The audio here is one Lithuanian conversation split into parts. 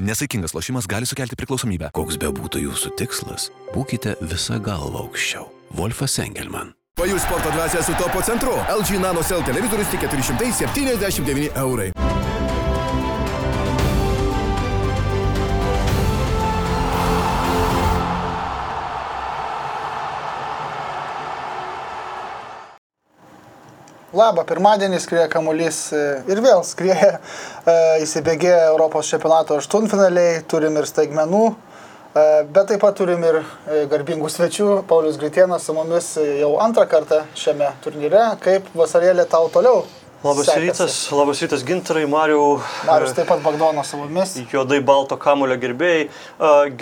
Nesaikingas lošimas gali sukelti priklausomybę. Koks be būtų jūsų tikslas, būkite visą galvą aukščiau. Wolfas Engelman. Pajus sporto dvasia su topo centru. LG Nano Cell televizorius tik 479 eurai. Labą, pirmadienį skrieja kamuolys e, ir vėl skrieja, e, įsibėgėja Europos čempionato aštuntfinaliai, turim ir staigmenų, e, bet taip pat turim ir garbingų svečių. Paulius Gritienas su mumis jau antrą kartą šiame turnyre. Kaip vasarėlė tau toliau? Labas sekasi? rytas, labas rytas gintarai, Mariau. Marius taip pat Bagdono su mumis. Juodai balto kamulio gerbėjai.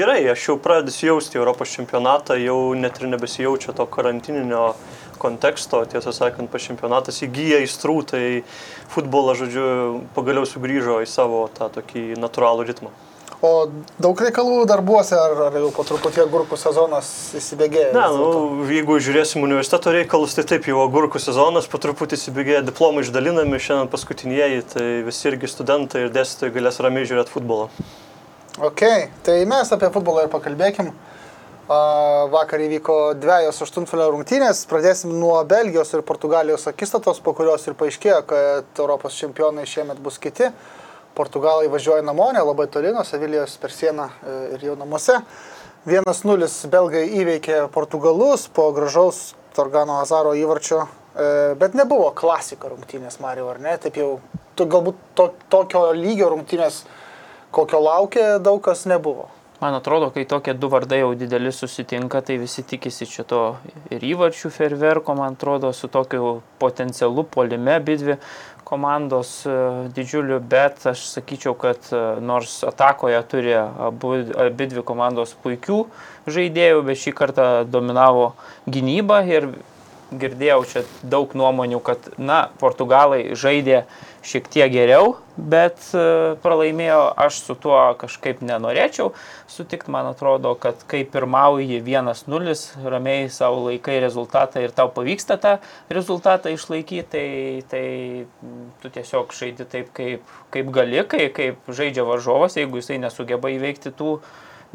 Gerai, aš jau pradedu jausti Europos čempionatą, jau net ir nebesijaučia to karantininio konteksto, tiesą sakant, pas čempionatas įgyja įstrų, tai futbolas, žodžiu, pagaliau sugrįžo į savo tą tokį natūralų ritmą. O daug reikalų darbuose, ar, ar jau po truputį agurkų sezonas įsibėgėja? Ne, nu, jeigu žiūrėsim universiteto reikalus, tai taip jau agurkų sezonas po truputį įsibėgėja, diplomai išdalinami, šiandien paskutinieji, tai visi irgi studentai ir dėstytojai galės ramiai žiūrėti futbolą. Ok, tai mes apie futbolą ir pakalbėkim. A, Vakar įvyko dviejos aštuntfinalio rungtynės. Pradėsim nuo Belgijos ir Portugalijos akistatos, po kurios ir paaiškėjo, kad Europos čempionai šiemet bus kiti. Portugalai važiuoja namo, nelabai toli nuo Sevilijos per sieną e, ir jau namuose. 1-0 belgai įveikė Portugalus po gražaus Torgano Azaro įvarčio, e, bet nebuvo klasika rungtynės, Mario, ar ne? Taip jau, galbūt to, tokio lygio rungtynės, kokio laukė, daug kas nebuvo. Man atrodo, kai tokie du vardai jau dideli susitinka, tai visi tikisi čia to ir įvarčių ferverko, man atrodo, su tokiu potencialu polime abidvi komandos e, didžiuliu, bet aš sakyčiau, kad e, nors atakoje turi abu, abidvi komandos puikių žaidėjų, bet šį kartą dominavo gynyba ir girdėjau čia daug nuomonių, kad, na, portugalai žaidė šiek tiek geriau, bet e, pralaimėjo, aš su tuo kažkaip nenorėčiau sutikti, man atrodo, kad kai pirmauji 1-0, ramiai savo laikai rezultatą ir tau pavyksta tą rezultatą išlaikyti, tai, tai tu tiesiog žaidi taip, kaip, kaip gali, kai, kaip žaidžia varžovas, jeigu jisai nesugeba įveikti tų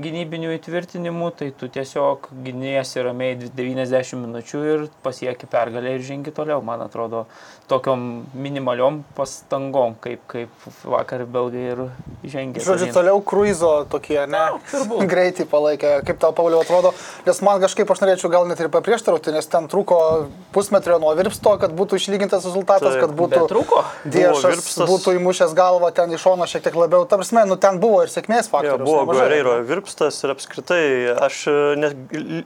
gynybinių įtvirtinimų, tai tu tiesiog gynėsi ramiai 90 minučių ir pasieki pergalę ir žengi toliau, man atrodo, tokiom minimaliom pastangom, kaip, kaip vakar belgai ir žengė. Žodžiu, toliau kruizo tokie, ne? turbūt. Greitai palaikė. Kaip tau, Pauliau, atrodo? Nes man kažkaip aš norėčiau gal net ir paprieštarauti, nes ten trūko pusmetrio nuo virpsto, kad būtų išlygintas rezultatas, Taip, kad būtų... bet trūko. Diešas Virpstas. būtų įmušęs galvą ten iš šono šiek tiek labiau. Tam prasme, nu ten buvo ir sėkmės Jo, faktorius. buvo nemažai. Guerreiro virpstas ir apskritai aš e, ne,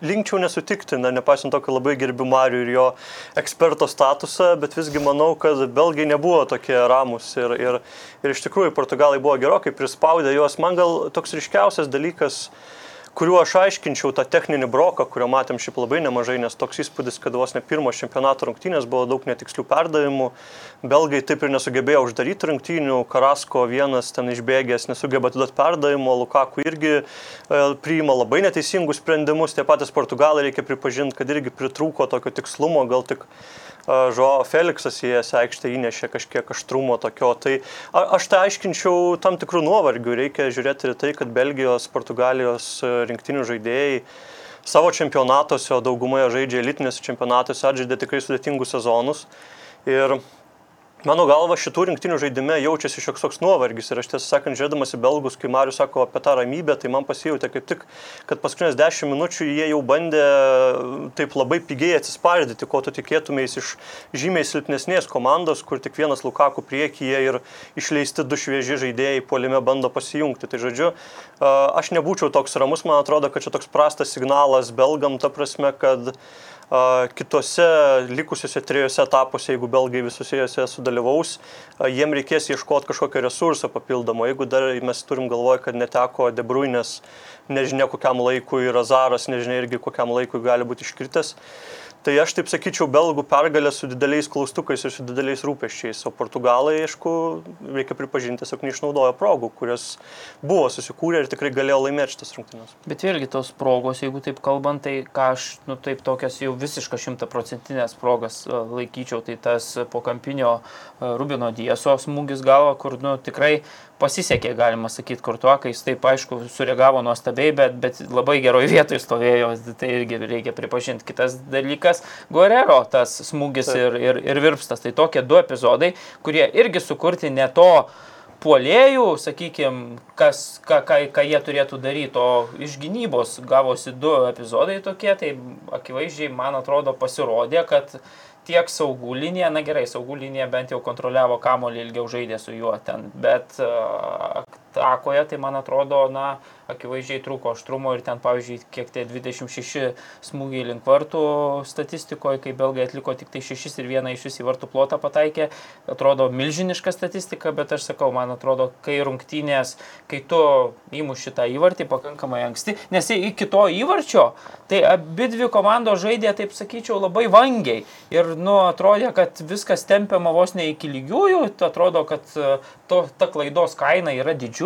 linkčiau nesutikti, na, nepaisant to, kad labai gerbiu Mariu ir jo eksperto statusą, bet visgi manau, kad belgai nebuvo tokie ramus ir, ir, ir iš tikrųjų portugalai buvo gerokai prispaudę juos. Man gal toks ryškiausias dalykas, kuriuo aš aiškinčiau tą techninį broką, kurio matėm šiaip labai nemažai, nes toks įspūdis, kad vos ne pirmos čempionato rungtynės buvo daug netikslių perdavimų. Belgai taip ir nesugebėjo uždaryti rungtynių, Karasko vienas ten išbėgęs nesugeba atiduoti perdavimo, Lukaku irgi e, priima labai neteisingus sprendimus, tie patys portugalai reikia pripažinti, kad irgi pritrūko tokio tikslumo, gal tik Žuo Feliksas į aikštę įnešė kažkiek aštrumo tokio. Tai aš tai aiškinčiau tam tikrų nuovargių. Reikia žiūrėti ir tai, kad Belgijos, Portugalijos e, rinktinių žaidėjai savo čempionatuose, o daugumoje žaidžia elitinėse čempionatuose, atžaidė tikrai sudėtingus sezonus. Ir Mano galva, šitų rinktinių žaidime jaučiasi šioks toks nuovargis ir aš tiesą sakant, žiūrėdamas į belgus, kai Marius sako apie tą ramybę, tai man pasijūtė kaip tik, kad paskutinės 10 minučių jie jau bandė taip labai pigiai atsispardyti, ko tu tikėtumės iš žymiai silpnesnės komandos, kur tik vienas Lukaku priekyje ir išleisti du švieži žaidėjai puolime bando pasijungti. Tai žodžiu, a, aš nebūčiau toks ramus, man atrodo, kad čia toks prastas signalas belgam, ta prasme, kad kitose likusiuose trijose etapuose, jeigu belgai visose juose sudalyvaus, jiem reikės ieškoti kažkokio resurso papildomo. Jeigu dar mes turim galvoje, kad neteko Debruinės, nežinia kokiam laikui, ir Azaras, nežinia irgi kokiam laikui gali būti iškritęs. Tai aš taip sakyčiau, belgų pergalė su dideliais klaustukais ir su dideliais rūpeščiais, o portugalai, aišku, reikia pripažinti, tiesiog neišnaudojo progų, kurios buvo susikūrę ir tikrai galėjo laimėti šitas rungtynes. Bet vėlgi tos progos, jeigu taip kalbant, tai ką aš, nu taip tokias jau visiškai šimtaprocentinės progas e, laikyčiau, tai tas po kampinio e, Rubino Dieso smūgis galva, kur, nu tikrai pasisekė, galima sakyti, kurtuo, kai jis taip aišku sureagavo nuostabiai, bet, bet labai geroje vietoje stovėjo, tai irgi reikia pripažinti. Kitas dalykas - Guerrero tas smūgis ir, ir, ir virpstas. Tai tokie du epizodai, kurie irgi sukurti ne to puolėjų, sakykime, kas, ką, ką, ką jie turėtų daryti, o iš gynybos gavosi du epizodai tokie, tai akivaizdžiai, man atrodo, pasirodė, kad tiek saugų linija, na gerai, saugų linija bent jau kontroliavo kamolį ilgiau žaidė su juo ten, bet uh, atakoje tai man atrodo, na, akivaizdžiai trūko aštrumo ir ten, pavyzdžiui, kiek tie 26 smūgiai link vartų statistikoje, kai belgai atliko tik tai 6 ir vieną iš jų į vartų plotą pataikė, atrodo milžiniška statistika, bet aš sakau, man atrodo, kai rungtynės, kai tu įmuši tą įvartį pakankamai anksti, nes iki to įvarčio, tai abi dvi komandos žaidė, taip sakyčiau, labai vangiai. Ir, nu, atrodė, kad viskas tempiama vos ne iki lygiųjų, atrodo, kad to, ta klaidos kaina yra didžiulė,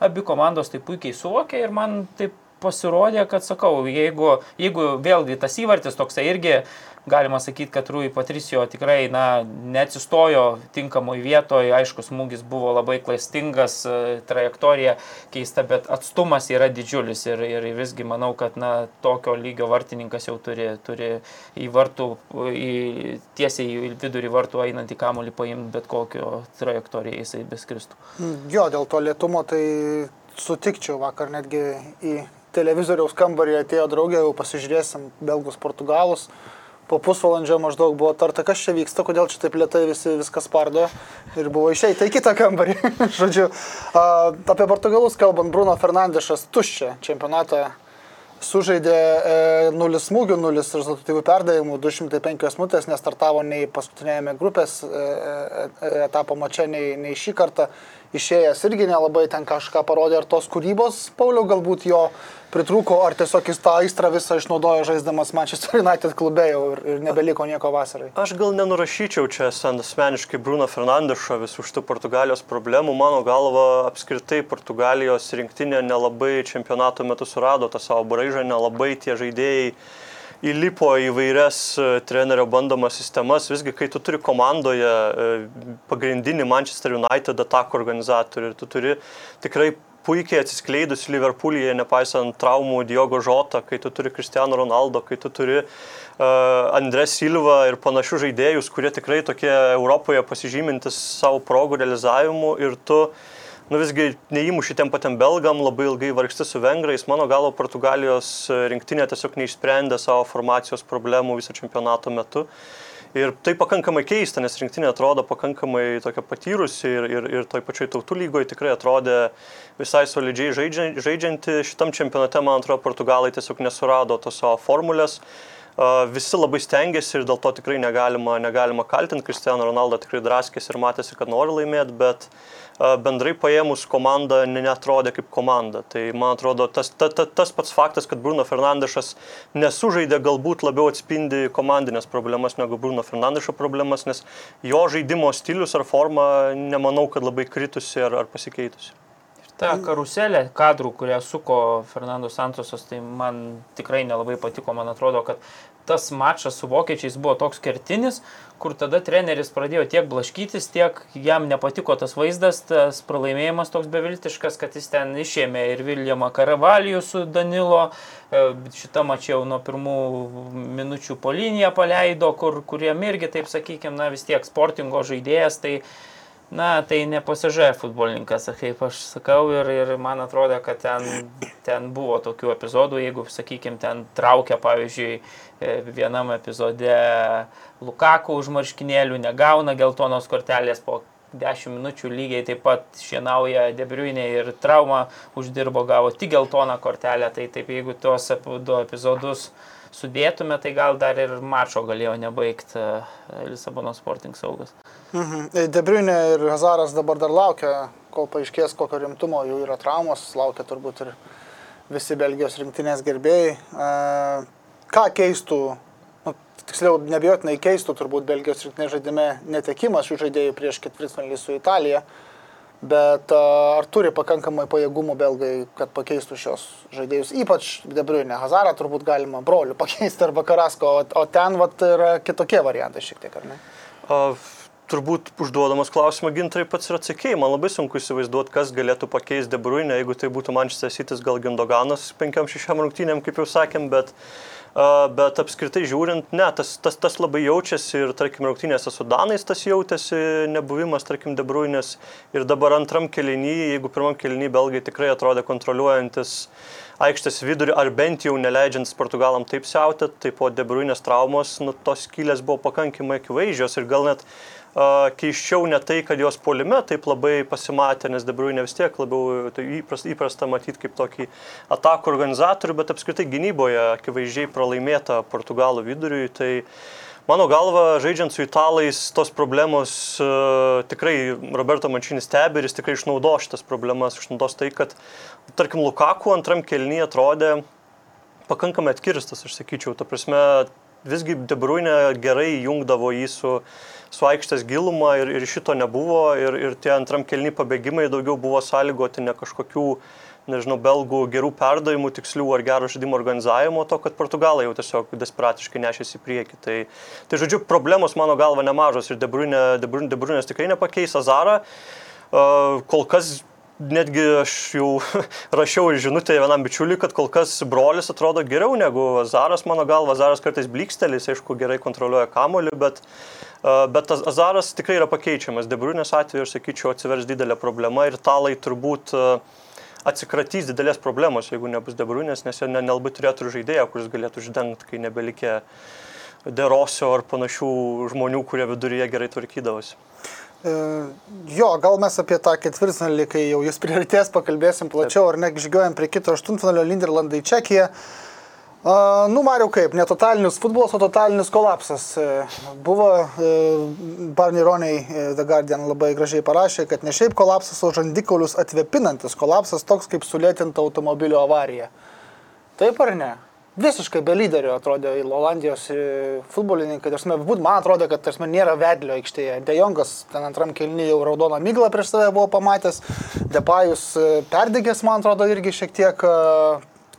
abi komandos tai puikiai suvokė ir man taip pasirodė, kad sakau, jeigu, jeigu vėlgi tas įvartis toksai irgi galima sakyti, kad Rui Patricijo tikrai na, neatsistojo tinkamoje vietoje, aišku, smūgis buvo labai klastingas, e, trajektorija keista, bet atstumas yra didžiulis ir, ir visgi manau, kad na, tokio lygio vartininkas jau turi, turi į vartų, į, tiesiai į vidurį vartų einantį kamolį paimti bet kokio trajektoriją jisai beskristų. Jo, dėl to lietumo tai sutikčiau. Vakar netgi į televizoriaus kambarį atėjo draugė, jau pasižiūrėsim belgus, portugalus po pusvalandžio maždaug buvo tarta, kas čia vyksta, kodėl čia taip lietai visi viskas spardo ir buvo išeita į kitą kambarį. Žodžiu, apie Portugalus kalbant, Bruno Fernandešas tuščia čempionatą sužaidė e, 0 smūgių, 0 rezultatyvių perdavimų, 205 minutės, nestartavo nei paskutinėjame grupės e, e, etapo mače, nei, nei šį kartą išėjęs irgi nelabai ten kažką parodė, ar tos kūrybos, Pauliau, galbūt jo pritrūko, ar tiesiog jis tą aistrą visą išnaudojo žaisdamas Manchester United klube jau ir, ir nebeliko nieko vasarai. Aš gal nenurašyčiau čia asmeniškai Bruno Fernandešo visų šitų Portugalijos problemų. Mano galva, apskritai Portugalijos rinktinė nelabai čempionato metu surado tą savo braižą, nelabai tie žaidėjai įlipo į vairias e, trenerio bandomas sistemas. Visgi, kai tu turi komandoje e, pagrindinį Manchester United atakų organizatorių ir tu turi tikrai puikiai atsiskleidus Liverpoolyje, nepaisant traumų Diogo Žota, kai tu turi Cristiano Ronaldo, kai tu turi uh, Andrė Silva ir panašių žaidėjus, kurie tikrai tokie Europoje pasižymintis savo progų realizavimu ir tu nu visgi neįmuši tiem patiem belgam, labai ilgai vargsti su vengrais. Mano galvo, Portugalijos rinktinė tiesiog neišsprendė savo formacijos problemų viso čempionato metu. Ir tai pakankamai keista, nes rinktinė atrodo pakankamai tokia patyrusi ir, ir, ir toj pačioj tautų lygoje tikrai atrodė visai solidžiai žaidžianti. Šitam čempionate, man atrodo, portugalai tiesiog nesurado tos savo formulės. Visi labai stengiasi ir dėl to tikrai negalima, negalima kaltinti. Cristiano Ronaldo tikrai draskėsi ir matėsi, kad nori laimėti, bet bendrai paėmus komanda netrodė kaip komanda. Tai man atrodo, tas, ta, ta, tas pats faktas, kad Bruno Fernandešas nesužaidė, galbūt labiau atspindi komandinės problemas negu Bruno Fernandešo problemas, nes jo žaidimo stilius ar forma nemanau, kad labai kritusi ar, ar pasikeitusi. Ta karuselė kadrų, kurią suko Fernando Santosas, tai man tikrai nelabai patiko. Man atrodo, kad tas mačas su vokiečiais buvo toks kertinis, kur tada treneris pradėjo tiek blaškytis, tiek jam nepatiko tas vaizdas, tas pralaimėjimas toks beviltiškas, kad jis ten išėmė ir Viljamą Karavalijų su Danilo, e, šitą mačiau nuo pirmų minučių po liniją paleido, kur, kuriem irgi, taip sakykime, na vis tiek sportingo žaidėjas, tai Na, tai ne pasižė futbolininkas, kaip aš sakau, ir, ir man atrodo, kad ten, ten buvo tokių epizodų, jeigu, sakykime, ten traukia, pavyzdžiui, e, vienam epizode Lukaku už marškinėlių, negauna geltonos kortelės po 10 minučių lygiai taip pat šienauja Debriuinė ir traumą uždirbo, gavo tik geltoną kortelę, tai taip jeigu tuos du epizodus sudėtume, tai gal dar ir mačo galėjo nebaigti e, Lisabono Sporting saugas. Mhm. E, Debriunė ir Hazaras dabar dar laukia, kol paaiškės, kokio rimtumo jų yra traumos, laukia turbūt ir visi Belgijos rinktinės gerbėjai. E, ką keistų, tiksliau, nebijotinai keistų turbūt Belgijos rinktinės žaidime netekimas šių žaidėjų prieš ketvirtfinalį su Italija. Bet ar turi pakankamai pajėgumų belgai, kad pakeistų šios žaidėjus, ypač Debriunė, Hazarą turbūt galima brolių pakeisti arba Karasko, o, o ten vat, yra kitokie variantai šiek tiek, ar ne? Uh turbūt užduodamas klausimą gintai pats ir atsakėjai. Man labai sunku įsivaizduoti, kas galėtų pakeisti Debruinę, jeigu tai būtų Manchester City, gal Gindoganas 5-6 rungtynėm, kaip jau sakėm, bet, uh, bet apskritai žiūrint, ne, tas, tas, tas labai jaučiasi ir, tarkim, rungtynėse su Danais tas jautėsi, nebuvimas, tarkim, Debruinės ir dabar antram kelinyje, jeigu pirmam kelinyje belgai tikrai atrodė kontroliuojantis aikštės vidurį, ar bent jau neleidžiant Portugalam taip siautėt, tai po Debruinės traumos, nu, tos skylės buvo pakankamai akivaizdžios ir gal net keiščiau ne tai, kad jos polime taip labai pasimatė, nes Debruinė vis tiek labiau tai įprasta, įprasta matyti kaip tokį atakų organizatorių, bet apskritai gynyboje akivaizdžiai pralaimėta Portugalų viduriui. Tai mano galva, žaidžiant su italais, tos problemos uh, tikrai Roberto Mančinis stebi ir jis tikrai išnaudo šitas problemas, išnaudos tai, kad, tarkim, Lukaku antram kelnyje atrodė pakankamai atkirstas, aš sakyčiau. Ta prasme, visgi Debruinė gerai jungdavo jį su su aikštės gilumą ir, ir šito nebuvo ir, ir tie antram kelni pabėgimai daugiau buvo sąlygoti ne kažkokių, nežinau, belgų gerų perdavimų, tikslių ar gero žaidimo organizavimo, to, kad portugalai jau tiesiog desperatiškai nešėsi į priekį. Tai, tai žodžiu, problemos mano galva nemažos ir Debrunė, Debrunės tikrai nepakeis Azarą. Uh, kol kas netgi aš jau rašiau žinutę vienam bičiuliui, kad kol kas brolis atrodo geriau negu Zaras, mano galva, Zaras kartais blikstelis, aišku, gerai kontroliuoja kamoliu, bet uh, Bet Azaras tikrai yra pakeičiamas. Debrunės atveju, aš sakyčiau, atsivers didelė problema ir talai turbūt atsikratys didelės problemos, jeigu nebus Debrunės, nes jie nelabai turėtų žaidėją, kuris galėtų uždengti, kai nebelikė derosio ar panašių žmonių, kurie viduryje gerai tvarkydavosi. E, jo, gal mes apie tą ketvirtfinalį, kai jau jis prioritės, pakalbėsim plačiau, ar ne, žygiuojam prie kito aštuntfinalio Linderlandai Čekija. A, nu, Mariau, kaip, ne totalinis futbolas, o totalinis kolapsas. E, buvo, Roniai e, The Guardian labai gražiai parašė, kad ne šiaip kolapsas, o žandikaulius atvepinantis kolapsas, toks kaip sulėtinta automobilio avarija. Taip ar ne? Visiškai be lyderio atrodė Olandijos futbolininkai. Tarsime, man atrodo, kad tarsime, nėra vedlio aikštėje. Dejongas ten antram kelnyje jau raudoną myglą prieš save buvo pamatęs. Depajus perdegęs, man atrodo, irgi šiek tiek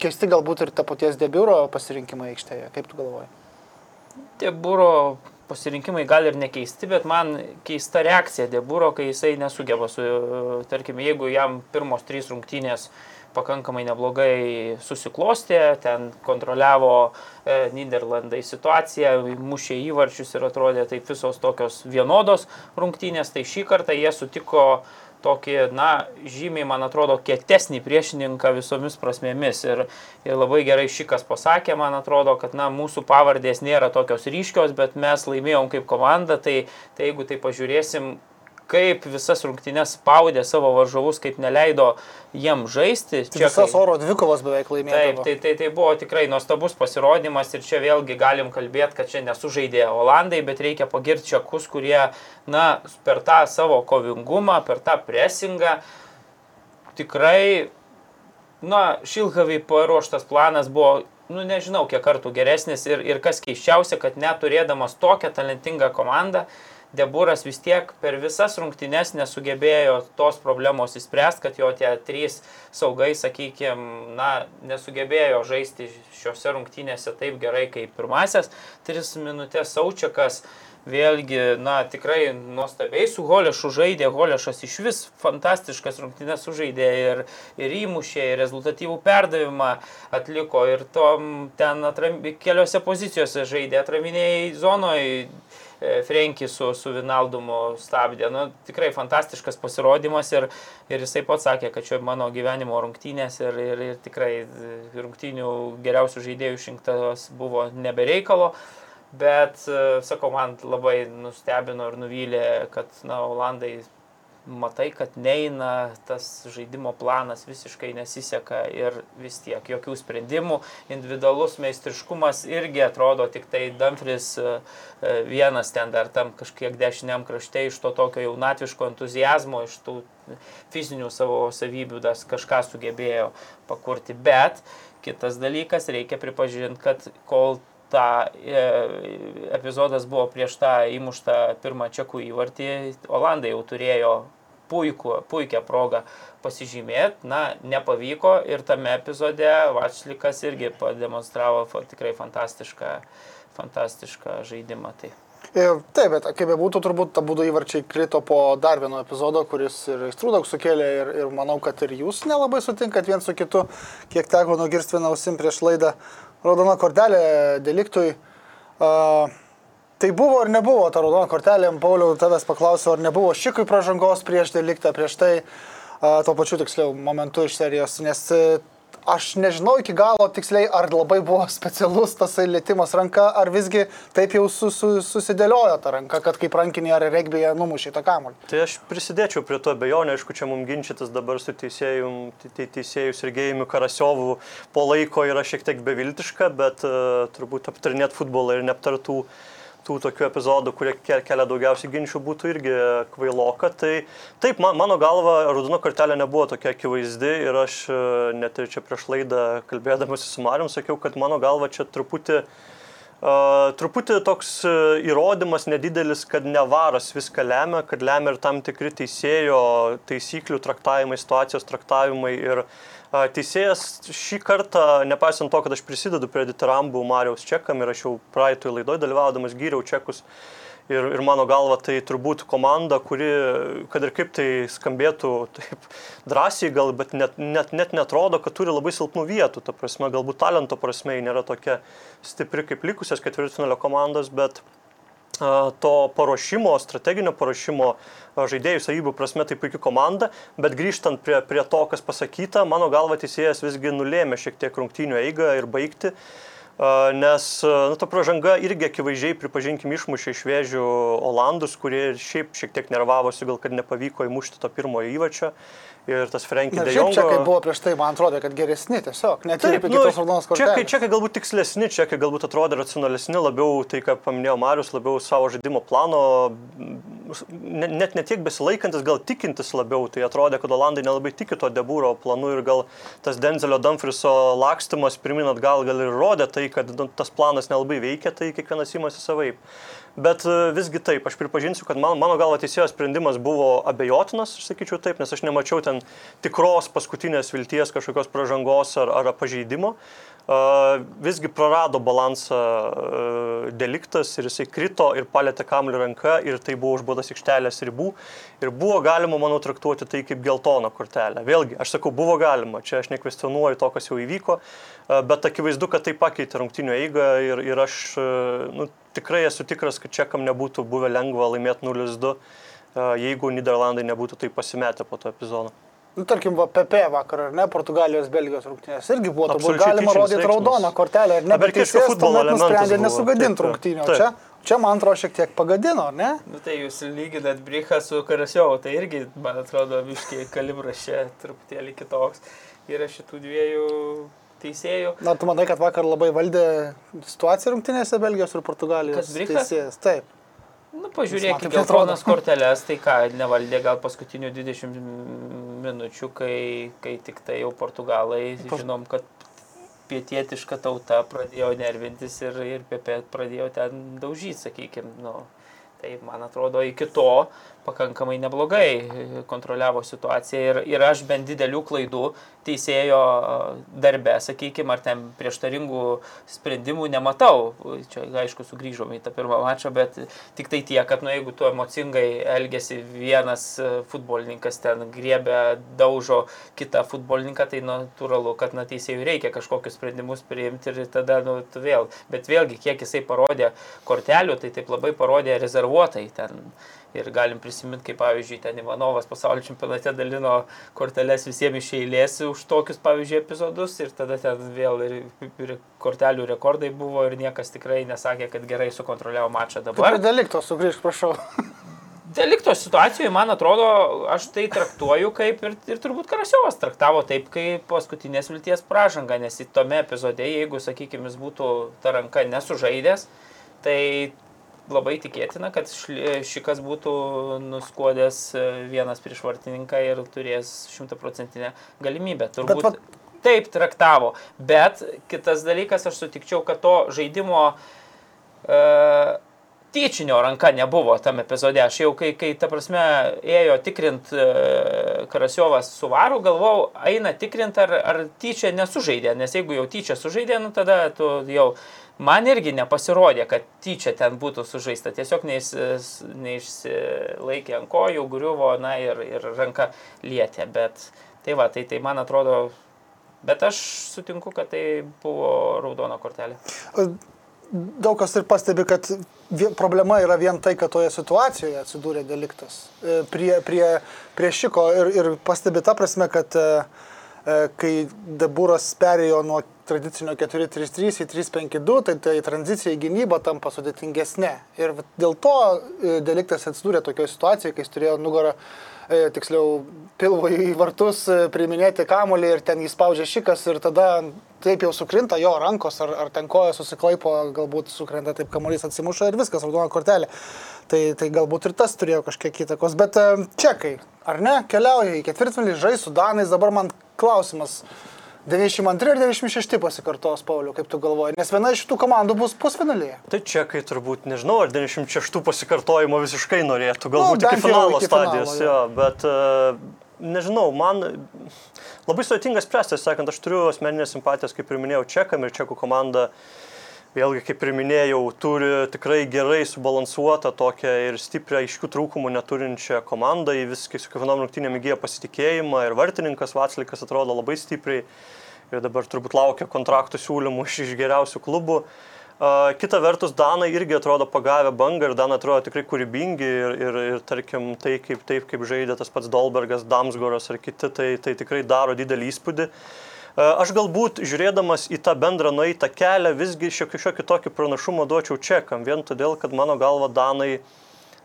keisti galbūt ir ta paties debiuro pasirinkimai aikštėje. Kaip tu galvoji? Debiuro pasirinkimai gal ir nekeisti, bet man keista reakcija Deburo, kai jisai nesugeba su, tarkim, jeigu jam pirmos trys rungtynės pakankamai neblogai susiklostė, ten kontroliavo e, Niderlandai situaciją, mušė įvarčius ir atrodė taip visos tokios vienodos rungtynės, tai šį kartą jie sutiko tokį, na, žymiai, man atrodo, kietesnį priešininką visomis prasmėmis. Ir, ir labai gerai šikas pasakė, man atrodo, kad, na, mūsų pavardės nėra tokios ryškios, bet mes laimėjom kaip komanda, tai, tai jeigu tai pažiūrėsim, kaip visas rungtynes spaudė savo varžovus, kaip neleido jiem žaisti. Čia visas oro dvikovas beveik laimėjo. Taip, tai, tai, tai buvo tikrai nuostabus pasirodymas ir čia vėlgi galim kalbėti, kad čia nesužaidė Olandai, bet reikia pagirti čekus, kurie, na, per tą savo kovingumą, per tą presingą tikrai, na, Šilhavai paruoštas planas buvo nu nežinau, kiek kartų geresnis ir, ir kas keiščiausia, kad neturėdamas tokią talentingą komandą, Deburas vis tiek per visas rungtynes nesugebėjo tos problemos įspręsti, kad jo tie trys saugai, sakykime, na, nesugebėjo žaisti šiuose rungtynėse taip gerai kaip pirmasias. Tris minutės Saučiakas vėlgi, na, tikrai nuostabiai su Holešu žaidė, Holešas iš vis fantastiškas rungtynės sužaidė ir, ir įmušė, ir rezultatyvų perdavimą atliko, ir tom ten atram, keliose pozicijose žaidė, atraminiai zonoje Frenki su, su Vinaldumu stabdė. Nu, tikrai fantastiškas pasirodymas ir, ir jisai pats sakė, kad čia mano gyvenimo rungtynės ir, ir, ir tikrai rungtynių geriausių žaidėjų išrinktas buvo nebereikalo. Bet, e, sakau, man labai nustebino ir nuvylė, kad na, Olandai matai, kad neina, tas žaidimo planas visiškai nesiseka ir vis tiek jokių sprendimų. Individualus meistriškumas irgi atrodo tik tai Dumfries e, e, vienas ten dar tam kažkiek dešiniam krašte iš to tokio jaunatviško entuzijazmo, iš tų fizinių savo savybių das kažką sugebėjo pakurti. Bet kitas dalykas, reikia pripažinti, kad kol tą e, epizodas buvo prieš tą įmuštą pirmą čekų įvartį, Olandai jau turėjo puiku, puikią progą pasižymėti, na, nepavyko ir tame epizode Vačlikas irgi pademonstravo tikrai fantastišką, fantastišką žaidimą. Tai. Ir, taip, bet kaip bebūtų, turbūt abu įvarčiai krito po dar vieno epizodo, kuris ir aistrų daug sukėlė ir, ir manau, kad ir jūs nelabai sutinkat viens su kitu, kiek teko nugirsti vieną ausim prieš laidą. Raudona kortelė deliktui. Uh, tai buvo ar nebuvo ta raudona kortelė, Pauliau, tavęs paklausiau, ar nebuvo šikui pražangos prieš deliktą, prieš tai, tuo pačiu tiksliau momentu iš serijos, nes aš nežinau iki galo tiksliai, ar labai buvo specialus tas lėtimas ranka, ar visgi taip jau su, su, susidėliojo ta ranka, kad kaip rankinį ar regbėje numušė tą kamuolį. Tai aš prisidėčiau prie to bejonę, aišku, čia mums ginčytis dabar su teisėjų, te, teisėjų Sergejumi Karasiovu po laiko yra šiek tiek beviltiška, bet uh, turbūt aptarinėt futbolą ir neaptartų uh, tų tokių epizodų, kurie kelia daugiausiai ginčių, būtų irgi kvailoka. Tai taip, man, mano galva, raudono kortelė nebuvo tokia akivaizdi ir aš e, net ir čia prieš laidą kalbėdamas su Marium sakiau, kad mano galva čia truputį Uh, truputį toks įrodymas nedidelis, kad ne varas viską lemia, kad lemia ir tam tikri teisėjo taisyklių traktavimai, situacijos traktavimai ir uh, Teisėjas šį kartą, nepaisant to, kad aš prisidedu prie ditarambų Marijos čekam ir aš jau praeitoje laidoje dalyvaudamas gyriau čekus. Ir, ir mano galva tai turbūt komanda, kuri, kad ir kaip tai skambėtų taip drąsiai, gal, bet net, net, net netrodo, kad turi labai silpnų vietų. Ta prasme, galbūt talento prasme nėra tokia stipri kaip likusias ketvirtfinalio komandos, bet to paruošimo, strateginio paruošimo žaidėjų savybių prasme tai puikia komanda, bet grįžtant prie, prie to, kas pasakyta, mano galva teisėjas visgi nulėmė šiek tiek rungtynių eigą ir baigti. Nes nu, ta pražanga irgi akivaizdžiai, pripažinkim, išmušė iš vėžių Olandus, kurie šiaip šiek tiek nervavosi, gal kad nepavyko įmušti to pirmojo įvačio. Uh, ir tas Frankie de Jong. Čekai buvo prieš tai, man atrodo, kad geresni tiesiog, net ir apie nu, kitos raudonos kortelės. Čekai, čekai galbūt tikslesni, čekai galbūt atrodė racionalesni, labiau tai, ką paminėjo Marius, labiau savo žaidimo plano, net ne tiek besilaikantis, gal tikintis labiau, tai atrodė, kad Olandai nelabai tiki to debūro planu ir gal tas Denzelio Dumfriso lakstimas pirmin atgal gal ir rodė tai, kad nu, tas planas nelabai veikia, tai kiekvienas įmasi savaip. Bet e, visgi taip, aš pripažinsiu, kad man, mano galva teisėjo sprendimas buvo abejotinas, aš sakyčiau taip, nes aš nemačiau ten tikros paskutinės vilties kažkokios pažangos ar, ar pažeidimo. Visgi prarado balansą deliktas ir jisai krito ir palėtė kamlių ranką ir tai buvo užbodas aikštelės ribų. Ir buvo galima, manau, traktuoti tai kaip geltoną kortelę. Vėlgi, aš sakau, buvo galima, čia aš nekvestionuoju to, kas jau įvyko, bet akivaizdu, kad tai pakeitė rungtinio eigą ir, ir aš nu, tikrai esu tikras, kad čekam nebūtų buvę lengva laimėti 0-2, jeigu Niderlandai nebūtų tai pasimetę po to epizodo. Nu, tarkim, va, PP vakar, ar ne, Portugalijos, Belgijos rungtynės irgi buvo, turbūt galima rodyti raudoną kortelę, ar ne, bet teisėjas tuomet nusprendė nesugadinti rungtynių. Čia, čia, man atrodo, šiek tiek pagadino, ar ne? Nu, tai jūs lyginat Brichą su Karasiovu, tai irgi, man atrodo, viškiai kalibras čia truputėlį kitoks. Yra šitų dviejų teisėjų. Na, tu manai, kad vakar labai valdė situaciją rungtynėse Belgijos ir Portugalijos? Teisėjas, taip. Nu, pažiūrėkime, geltonas korteles, tai ką, nevaldė gal paskutinių 20 minučių, kai, kai tik tai jau portugalai, žinom, kad pietietiška tauta pradėjo nervintis ir, ir Pepe pradėjo ten daužyti, sakykime. Nu, tai man atrodo, iki to pakankamai neblogai kontroliavo situaciją ir, ir aš bent didelių klaidų teisėjo darbe, sakykime, ar ten prieštaringų sprendimų nematau. Čia, aišku, sugrįžome į tą pirmą mačą, bet tik tai tiek, kad, nu, jeigu tu emocingai elgesi vienas futbolininkas ten griebė, daužo kitą futbolininką, tai natūralu, kad, na, teisėjui reikia kažkokius sprendimus priimti ir tada, nu, vėl. Bet vėlgi, kiek jisai parodė kortelių, tai taip labai parodė rezervuotai ten Ir galim prisiminti, kaip pavyzdžiui, ten Ivanovas pasaulio čempionate dalino korteles visiems iš eilės už tokius, pavyzdžiui, epizodus ir tada ten vėl ir, ir kortelių rekordai buvo ir niekas tikrai nesakė, kad gerai sukontroliavo mačą dabar. Kaip delikto sugrįžk, prašau. Delikto situacijoje, man atrodo, aš tai traktuoju kaip ir, ir turbūt Karasiovas traktavo taip, kaip paskutinės vilties pražanga, nes į tome epizode, jeigu, sakykime, jis būtų ta ranka nesužaidęs, tai labai tikėtina, kad šikas būtų nuskuodęs e, vienas prieš vartininką ir turės šimtaprocentinę galimybę. Turbūt bet, bet... taip traktavo. Bet kitas dalykas, aš sutikčiau, kad to žaidimo uh, tyčinio ranka nebuvo tam epizode. Aš jau, kai, kai ta prasme, ėjo tikrint e, Karasiovas su varu, galvojau, eina tikrint, ar, ar tyčia nesužaidė, nes jeigu jau tyčia sužaidė, nu tada tu jau man irgi nepasirodė, kad tyčia ten būtų sužaista. Tiesiog neis, neišsilaikė ant kojų, griuvo, na ir, ir ranka lietė. Bet tai va, tai, tai man atrodo, bet aš sutinku, kad tai buvo raudona kortelė. Daug kas ir pastebi, kad problema yra vien tai, kad toje situacijoje atsidūrė deliktas e, prie, prie, prie šiko ir, ir pastebi tą prasme, kad e, e, kai Debūras perėjo nuo tradicinio 4-3-3 į 3-5-2, tai, tai tranzicija į gynybą tampa sudėtingesnė. Ir dėl to e, deliktas atsidūrė tokioje situacijoje, kai jis turėjo nugarą, e, tiksliau, pilvo į vartus e, priiminėti kamolį ir ten jį spaudžia šikas ir tada taip jau sukrinta jo rankos ar, ar ten koja susiklaipo, galbūt sukrenta taip kamuolys atsimuša ir viskas, raudona kortelė. Tai, tai galbūt ir tas turėjo kažkiek įtakos. Bet e, čekai, ar ne, keliauja į ketvirtfinalį, žais su Danais, dabar man klausimas. 92 ir 96 pasikartos, Pauliu, kaip tu galvoji, nes viena iš šitų komandų bus pusfinalyje. Tai čia, kai turbūt, nežinau, ar 96 pasikartojimo visiškai norėtų, galbūt bent iki finalo iki stadijos, finalo, jo, bet e, nežinau, man labai sudėtinga spręsti, sakant, aš turiu asmeninės simpatijas, kaip ir minėjau, čekam ir čekų komanda. Vėlgi, kaip ir minėjau, turi tikrai gerai subalansuotą tokią ir stiprią aiškių trūkumų neturinčią komandą. Į viskai su kiekvienom rungtynėm įgyja pasitikėjimą ir vartininkas Vatslikas atrodo labai stipriai ir dabar turbūt laukia kontraktų siūlymų iš, iš geriausių klubų. Kita vertus, Danai irgi atrodo pagavę bangą ir Danai atrodo tikrai kūrybingi ir, ir, ir tarkim, tai kaip, taip kaip žaidė tas pats Dolbergas, Damsgoras ar kiti, tai, tai tikrai daro didelį įspūdį. Uh, aš galbūt žiūrėdamas į tą bendrą nueitą kelią visgi šiokį šiokį tokį pranašumą duočiau čekam, vien todėl, kad mano galva Danai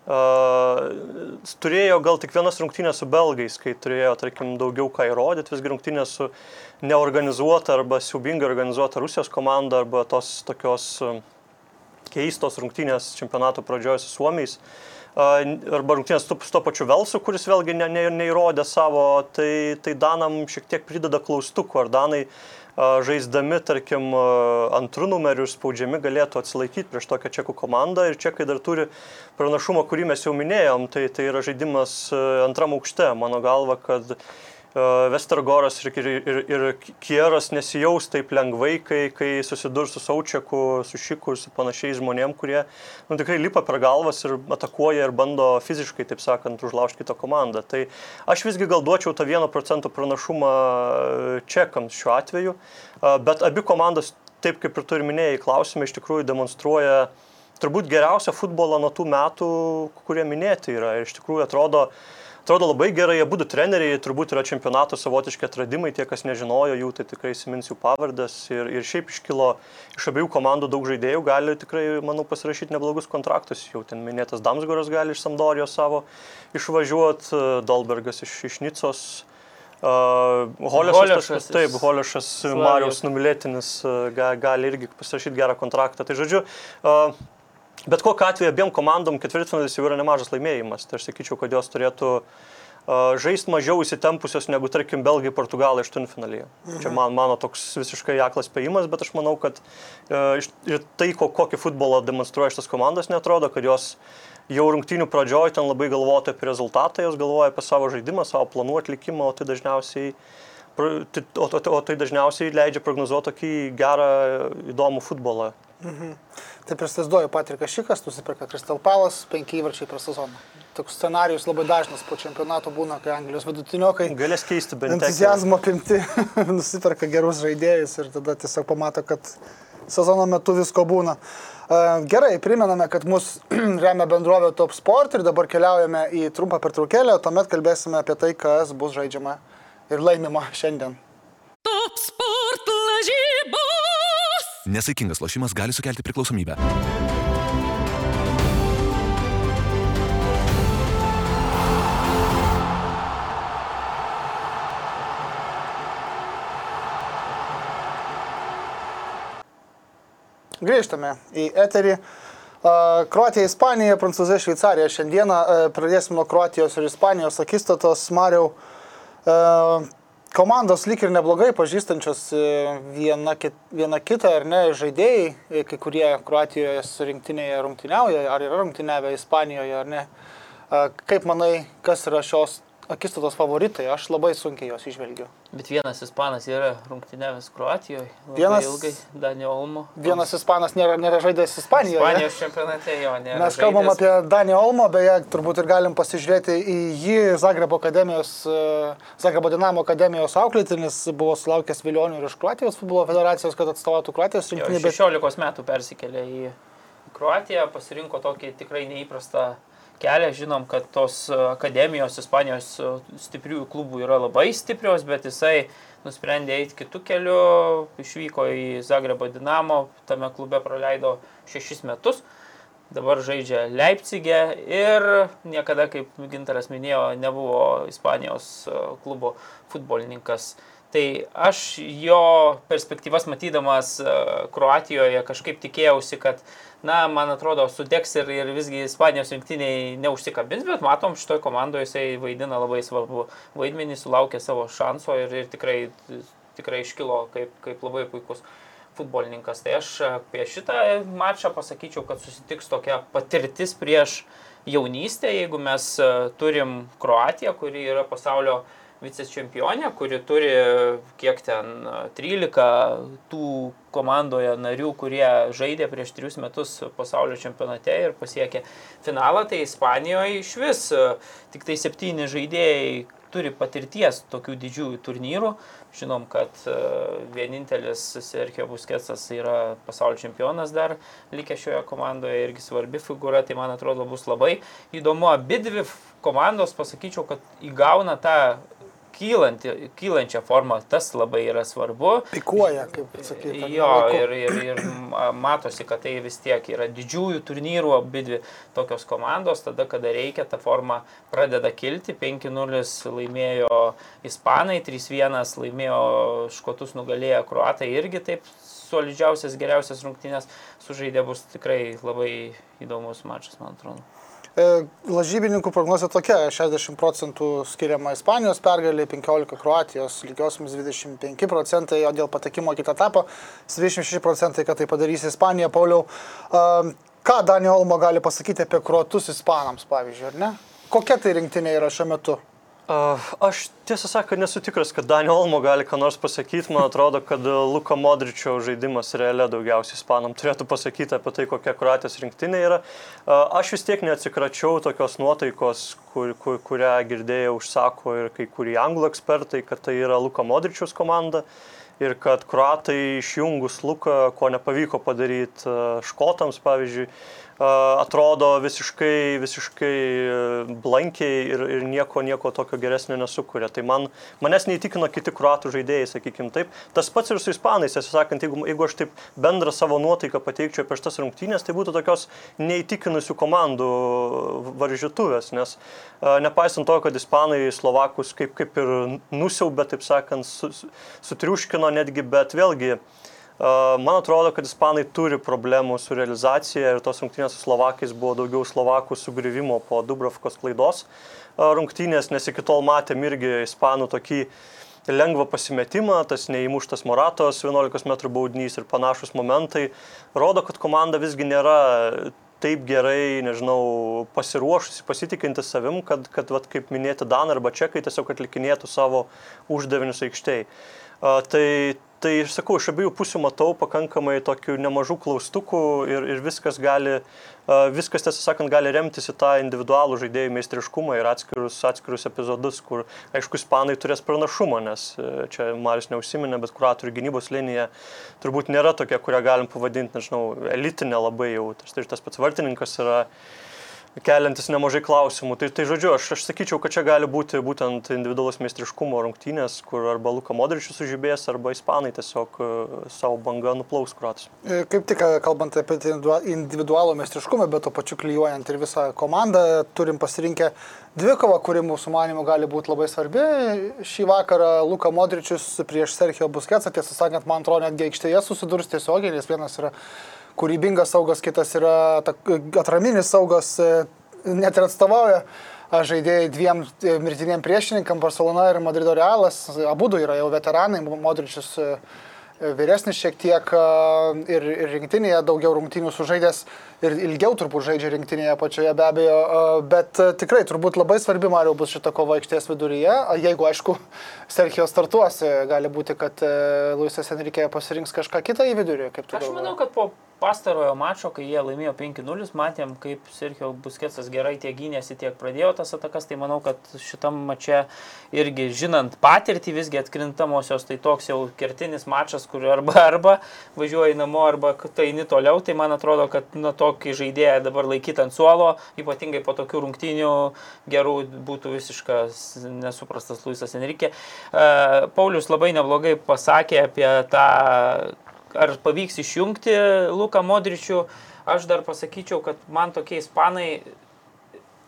Uh, turėjo gal tik vienas rungtynės su belgais, kai turėjo, tarkim, daugiau ką įrodyti, visgi rungtynės su neorganizuota arba siubingai organizuota Rusijos komanda arba tos tokios uh, keistos rungtynės čempionato pradžioje su Suomiais. Uh, arba rungtynės su, to pačiu Velsu, kuris vėlgi ne, ne, neįrodė savo, tai, tai Danam šiek tiek prideda klaustukų, ar Danai žaisdami, tarkim, antrų numerių spaudžiami galėtų atsilaikyti prieš tokią čekų komandą? Ir čekai dar turi pranašumą, kurį mes jau minėjom, tai, tai yra žaidimas antram aukšte. Mano galva, kad Vestergoras ir, ir, ir, Kieras nesijaus taip lengvai, kai, kai susidurs su Saučiaku, su Šiku ir su panašiais žmonėm, kurie nu, tikrai lipa per galvas ir atakuoja ir bando fiziškai, taip sakant, užlaužti kitą komandą. Tai aš visgi gal duočiau tą 1 procentų pranašumą čekams šiuo atveju, uh, bet abi komandos, taip kaip ir tu ir minėjai, klausime iš tikrųjų demonstruoja turbūt geriausią futbolą nuo tų metų, kurie minėti yra. Ir iš tikrųjų atrodo, atrodo labai gerai, jie būtų treneriai, turbūt yra čempionato savotiški atradimai, tie, kas nežinojo jų, tai tikrai įsimins jų pavardas. Ir, ir šiaip iškilo iš abiejų komandų daug žaidėjų, gali tikrai, manau, pasirašyti neblogus kontraktus. Jau ten minėtas Damsgoras gali iš Samdorijos savo išvažiuoti, Dolbergas iš, iš Nicos. Uh, Holešas, taip, Holešas. Marijos numylėtinis uh, ga, gali irgi pasirašyti gerą kontraktą. Tai žodžiu, uh, bet kokiu atveju abiem komandom ketvirtfinalis jau yra nemažas laimėjimas. Tai aš sakyčiau, kad jos turėtų uh, žaisti mažiau įsitempusios negu, tarkim, Belgai, Portugalai aštuntfinalyje. Mhm. Čia man, mano toks visiškai aklas spėjimas, bet aš manau, kad uh, iš- ir tai, ko, kokį futbolą demonstruoja šitas komandos, netrodo, kad jos jau rungtynių pradžioj ten labai galvoja apie rezultatą, jos galvoja apie savo žaidimą, savo planų atlikimą, o tai dažniausiai, tai- o, o, o tai dažniausiai leidžia prognozuoti tokį gerą, įdomų futbolą. Taip ir įsivaizduoju, Patrikas Šikas nusipirka Crystal Palace, penki įvarčiai per sezoną. Toks scenarius labai dažnas po čempionato būna, kai Anglijos vidutiniokai Galės keisti bent tiek. entuzijazmo apimti, nusipirka gerus žaidėjus ir tada tiesiog pamato, kad sezono metu visko būna. E, Gerai, primename, kad mus remia bendrovė Top Sport ir dabar keliaujame į trumpą pertraukėlę, tuomet kalbėsime apie tai, kas bus žaidžiama ir laimima šiandien. Top sport lažybos. Nesaikingas lošimas gali sukelti priklausomybę. Grįžtame į eterį. A, Kroatija, Ispanija, Prancūzija, Šveicarija. Šiandieną a, pradėsim nuo Kroatijos ir Ispanijos akistatos. Mariau, a, komandos lyg ir neblogai pažįstančios e, viena, kit, viena kitą, ar ne, žaidėjai, e, kai kurie Kroatijoje su rinktinėje rungtyniauja, ar yra rungtyniavę Ispanijoje, ar ne. Kaip manai, kas yra šios akistatos favoritai? Aš labai sunkiai juos išvelgiu. Bet vienas ispanas yra rungtynėvis Kroatijoje. Vienas- Ilgai, Danio Olmo. Vienas ispanas nėra, nėra žaidęs Ispanijoje. Ispanijos čempionate jo nėra. Mes kalbam žaidęs. apie Danį Olmo, beje, turbūt ir galim pasižiūrėti į jį Zagrebo akademijos, e, Zagrebo Dinamo akademijos auklėtinis, buvo sulaukęs Vilionių ir iš Kroatijos futbolo federacijos, kad atstovautų Kroatijos Jo, rinktinį, bet 16 metų persikėlė į Kroatiją, pasirinko tokį tikrai neįprastą kelią. Žinom, kad tos e, akademijos Ispanijos e, stipriųjų klubų yra labai stiprios, bet jisai nusprendė eiti kitų kelių, išvyko į Zagrebo Dinamo, tame klube praleido šešis metus. Dabar žaidžia Leipzigė ir niekada, kaip Gintaras minėjo, nebuvo Ispanijos e, klubo futbolininkas. Tai aš jo perspektyvas matydamas e, Kroatijoje kažkaip tikėjausi, kad, na, man atrodo, sudegs ir, ir visgi Ispanijos rinktiniai neužsikabins, bet matom, šitoje komandoje jisai vaidina labai svarbu vaidmenį, sulaukė savo šanso ir, ir tikrai, tikrai iškilo kaip, kaip labai puikus futbolininkas. Tai aš apie šitą mačą pasakyčiau, kad susitiks tokia patirtis prieš jaunystę, jeigu mes e, turim Kroatiją, kuri yra pasaulio vicečempionė, kuri turi kiek ten e, 13 tų komandoje narių, kurie žaidė prieš 3 metus pasaulio čempionate ir pasiekė finalą, tai Ispanijoje iš vis tik tai 7 žaidėjai turi patirties tokių didžiųjų turnyrų. Žinom, kad vienintelis Sergio Busketsas yra pasaulio čempionas dar likęs šioje komandoje irgi svarbi figūra, tai man atrodo bus labai įdomu. Abi dvi komandos, pasakyčiau, kad įgauna tą kylanti, kylančią formą, tas labai yra svarbu. pikuoja, kaip sakyti. Jo, ir, ir, ir ma- matosi, kad tai vis tiek yra didžiųjų turnyrų abi dvi tokios komandos, tada, kada reikia, ta forma pradeda kilti. 5-0 laimėjo Ispanai, 3-1 laimėjo Škotus nugalėję Kroatai irgi taip solidžiausias, geriausias rungtynės sužaidė bus tikrai labai įdomus mačas, man atrodo. E, Lažybininkų prognozija tokia - 60 procentų skiriama Ispanijos pergalė, 15 Kroatijos, lygiosiams 25 procentai, o dėl patekimo kitą etapą 26 procentai, kad tai padarys Ispanija. Pauliau, a, ką Daniel Olmo gali pasakyti apie kruotus Ispanams, pavyzdžiui, ar ne? Kokia tai rinktinė yra šiuo metu? Uh, aš tiesą sakant nesu tikras, kad Daniel Olmo gali ką nors pasakyti. Man atrodo, kad uh, Luka Modričio žaidimas realia daugiausiai ispanam turėtų pasakyti apie tai, kokia Kroatijos rinktinė yra. Uh, aš vis tiek neatsikračiau tokios nuotaikos, kur, kur, kurią girdėjau užsako ir kai kurie anglų ekspertai, kad tai yra Luka Modričiaus komanda. Ir kad kruatai išjungus Luką, ko nepavyko padaryti škotams, pavyzdžiui, atrodo visiškai, visiškai uh, blankiai ir, ir nieko, nieko tokio geresnio nesukuria. Tai man, manęs neįtikino kiti kruatų žaidėjai, sakykim taip. Tas pats ir su ispanais, tiesą sakant, jeigu, jeigu aš taip bendrą savo nuotaiką pateikčiau apie šitas rungtynės, tai būtų tokios neįtikinusių komandų varžytuvės, nes uh, nepaisant to, kad ispanai Slovakus kaip, kaip ir nusiaubė, taip sakant, su, sutriuškino netgi, bet vėlgi Uh, Man atrodo, kad ispanai turi problemų su realizacija ir tos rungtynės su slovakais buvo daugiau slovakų sugrįvimo po Dubrovkos klaidos rungtynės, nes iki tol matėm irgi ispanų tokį lengvą pasimetimą, tas neįmuštas Moratos 11 m baudinys ir panašus momentai rodo, kad komanda visgi nėra taip gerai, nežinau, pasiruošusi, pasitikinti savim, kad, kad vat, kaip minėti Dan arba Čekai tiesiog atlikinėtų savo uždavinius aikštėje. Tai, tai aš sakau, iš abiejų pusių matau pakankamai tokių nemažų klaustukų ir, ir viskas gali, uh, viskas tiesą sakant, gali remtis į tą individualų žaidėjų meistriškumą ir atskirus, atskirus epizodus, kur, aišku, ispanai turės pranašumą, nes uh, čia Marius neužsiminė, bet kuratorių gynybos linija turbūt nėra tokia, kurią galim pavadinti, nežinau, elitinė labai jau. Tai tas pats vartininkas yra keliantis nemažai klausimų. Tai, tai žodžiu, aš, aš sakyčiau, kad čia gali būti būtent individualus meistriškumo rungtynės, kur arba Luka Modričius sužibės, arba Ispanai tiesiog uh, savo bangą nuplaus kruatus. E, Kaip tik e, kalbant apie individua- individualų meistriškumą, bet to pačiu klyjuojant ir visą komandą, turim pasirinkę dvikovą, kuri mūsų manimu gali būti labai svarbi. Šį vakarą Luka Modričius prieš Sergio Busketsą, tiesą sakant, man atrodo, netgi aikštėje susidurs tiesiogiai, nes vienas yra kūrybingas saugas, kitas yra atraminis saugas, e, net ir atstovauja žaidėjai dviem e, mirtiniem priešininkam, Barcelona ir Madrido Realas, abu yra jau veteranai, Modričius e, vyresnis šiek tiek ir, ir rinktinėje daugiau rungtynių sužaidęs ir ilgiau turbūt žaidžia rinktinėje pačioje be abejo, bet tikrai turbūt labai svarbi Mario bus šita kova aikštės viduryje, a, jeigu aišku Sergio startuos, gali būti, kad e, Luisas Enrique pasirinks kažką kitą į vidurį, kaip tu Aš manau, kad po pastarojo mačo, kai jie laimėjo 5-0, matėm, kaip Sergio Busketsas gerai tiek gynėsi, tiek pradėjo tas atakas, tai manau, kad šitam mače irgi žinant patirtį visgi atkrintamosios, tai toks jau kertinis mačas, kur arba arba važiuoji namo, arba tai eini toliau, tai man atrodo, kad nuo tokį žaidėją dabar laikyti ant suolo, ypatingai po tokių rungtynių gerų būtų visiškas nesuprastas Luisas Enrique. E, Paulius labai neblogai pasakė apie tą ar pavyks išjungti Luką Modričių, aš dar pasakyčiau, kad man tokie ispanai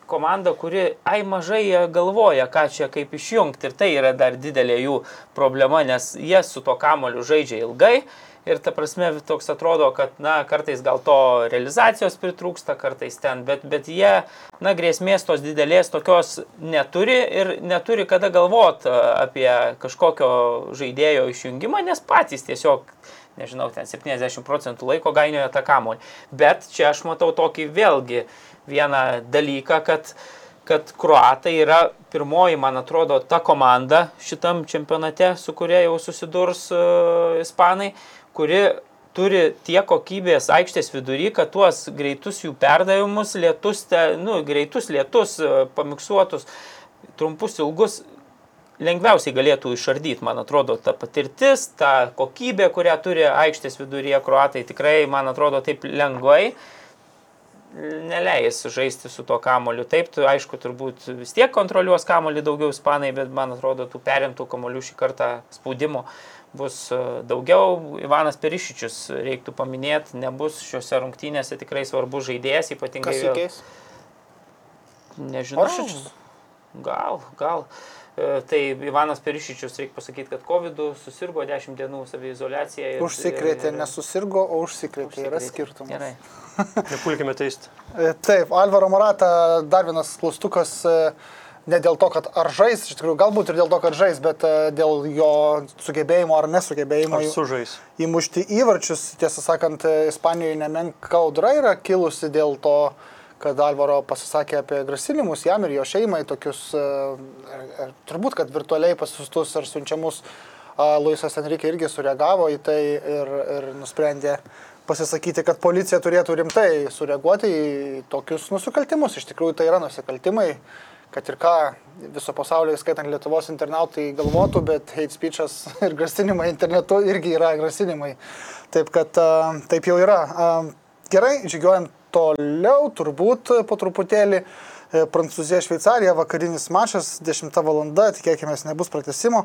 komanda, kuri, ai mažai galvoja, ką čia kaip išjungti. Ir tai yra dar didelė jų problema, nes jie su to kamoliu žaidžia ilgai ir ta prasme toks atrodo, kad, na, kartais gal to realizacijos pritrūksta, kartais ten, bet, bet jie, na, grėsmės tos didelės tokios neturi ir neturi kada galvoti apie kažkokio žaidėjo išjungimą, nes patys tiesiog nežinau, ten 70 procentų laiko gainioja tą kamolį. Bet čia aš matau tokį vėlgi vieną dalyką, kad, kad kruatai yra pirmoji, man atrodo, ta komanda šitam čempionate, su kuria jau susidurs uh, ispanai, kuri turi tiek kokybės aikštės vidury, kad tuos greitus jų perdavimus, lietus, te, nu, greitus lietus, uh, pamiksuotus, trumpus, ilgus lengviausiai galėtų išardyti, man atrodo, ta patirtis, ta kokybė, kurią turi aikštės viduryje kruatai, tikrai, man atrodo, taip lengvai neleis žaisti su tuo kamoliu. Taip, tu, aišku, turbūt vis tiek kontroliuos kamolį daugiau ispanai, bet man atrodo, tų perimtų kamolių šį kartą spaudimo bus e, daugiau. Ivanas Perišičius reiktų paminėti, nebus šiuose rungtynėse tikrai svarbus žaidėjas, ypatingai... Kas įkeis? Nežinau. Oršičius? Gal, gal. E, Tai Ivanas Perišičius, reikia pasakyti, kad COVID susirgo 10 dienų savizolaciją. ir- Užsikrėtė, ir- nesusirgo, o užsikrėtė. Yra užsikrėtė. skirtumas. Gerai. Nepulkime teisti. E, Taip, Alvaro Morata, dar vienas klaustukas, e, ne dėl to, kad ar žais, iš tikrųjų galbūt ir dėl to, kad žais, bet e, dėl jo sugebėjimo ar nesugebėjimo Ar įmušti įvarčius. Tiesą sakant, e, Ispanijoje nemenka audra yra kilusi dėl to, kad Alvaro pasisakė apie grasinimus jam ir jo šeimai, tokius, e, e, e, turbūt, kad virtualiai pasiustus ar siunčiamus. Luisas Enrique irgi sureagavo į tai ir, ir nusprendė pasisakyti, kad policija turėtų rimtai sureaguoti į tokius nusikaltimus. Iš tikrųjų tai yra nusikaltimai, kad ir ką viso pasaulio, skaitant Lietuvos internautai, galvotų, bet hate speechas ir grasinimai internetu irgi yra grasinimai. Taip kad taip jau yra. Gerai, žygiuojant toliau, turbūt po truputėlį. E, Prancūzija, Šveicarija, vakarinis mačas, 10 val. tikėkime, nebus pratesimo,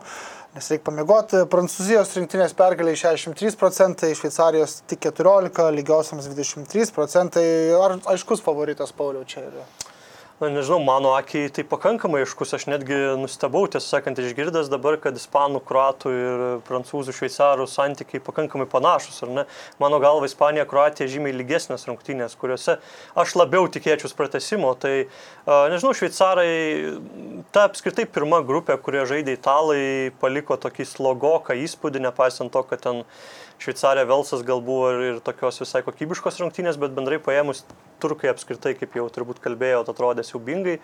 nes reikia pamiegoti. Prancūzijos rinktinės pergaliai 63 procentai, Šveicarijos tik 14, lygiosiams 23 procentai. Ar aiškus favoritas Pauliau čia yra? Na, nežinau, mano akiai tai pakankamai aiškus, aš netgi nustebau, tiesą sakant, išgirdęs dabar, kad ispanų, kruatų ir prancūzų, šveicarų santykiai pakankamai panašus, ar ne? Mano galva, Ispanija, Kroatija žymiai lygesnės rungtynės, kuriuose aš labiau tikėčiau pratesimo. Tai, nežinau, šveicarai, ta apskritai pirma grupė, kurioje žaidė italai, paliko tokį slogoką įspūdį, nepaisant to, kad ten Šveicarija, Velsas gal buvo ir, ir tokios visai kokybiškos rungtynės, bet bendrai paėmus turkai apskritai, kaip jau turbūt kalbėjau, atrodė siaubingai.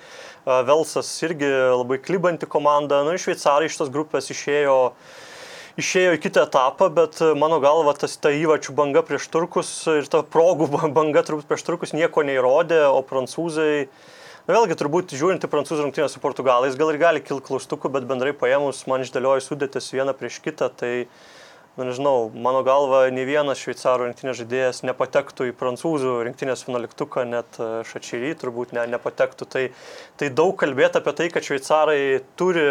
Velsas irgi labai klibanti komanda. Nu, šveicarai iš tos grupės išėjo, išėjo į kitą etapą, bet mano galva tas ta įvačių banga prieš turkus ir ta progų banga turbūt prieš turkus nieko neįrodė, o prancūzai... Na vėlgi, turbūt žiūrint į prancūzų rungtynę su portugalais, gal ir gali kilti klaustukų, bet bendrai paėmus man išdėlioja sudėtis vieną prieš kitą, tai na, nežinau, mano galva, nei vienas šveicarų rinktinės žaidėjas nepatektų į prancūzų rinktinės finaliktuką, net e, Šačyry turbūt ne, nepatektų. Tai, tai daug kalbėti apie tai, kad šveicarai turi,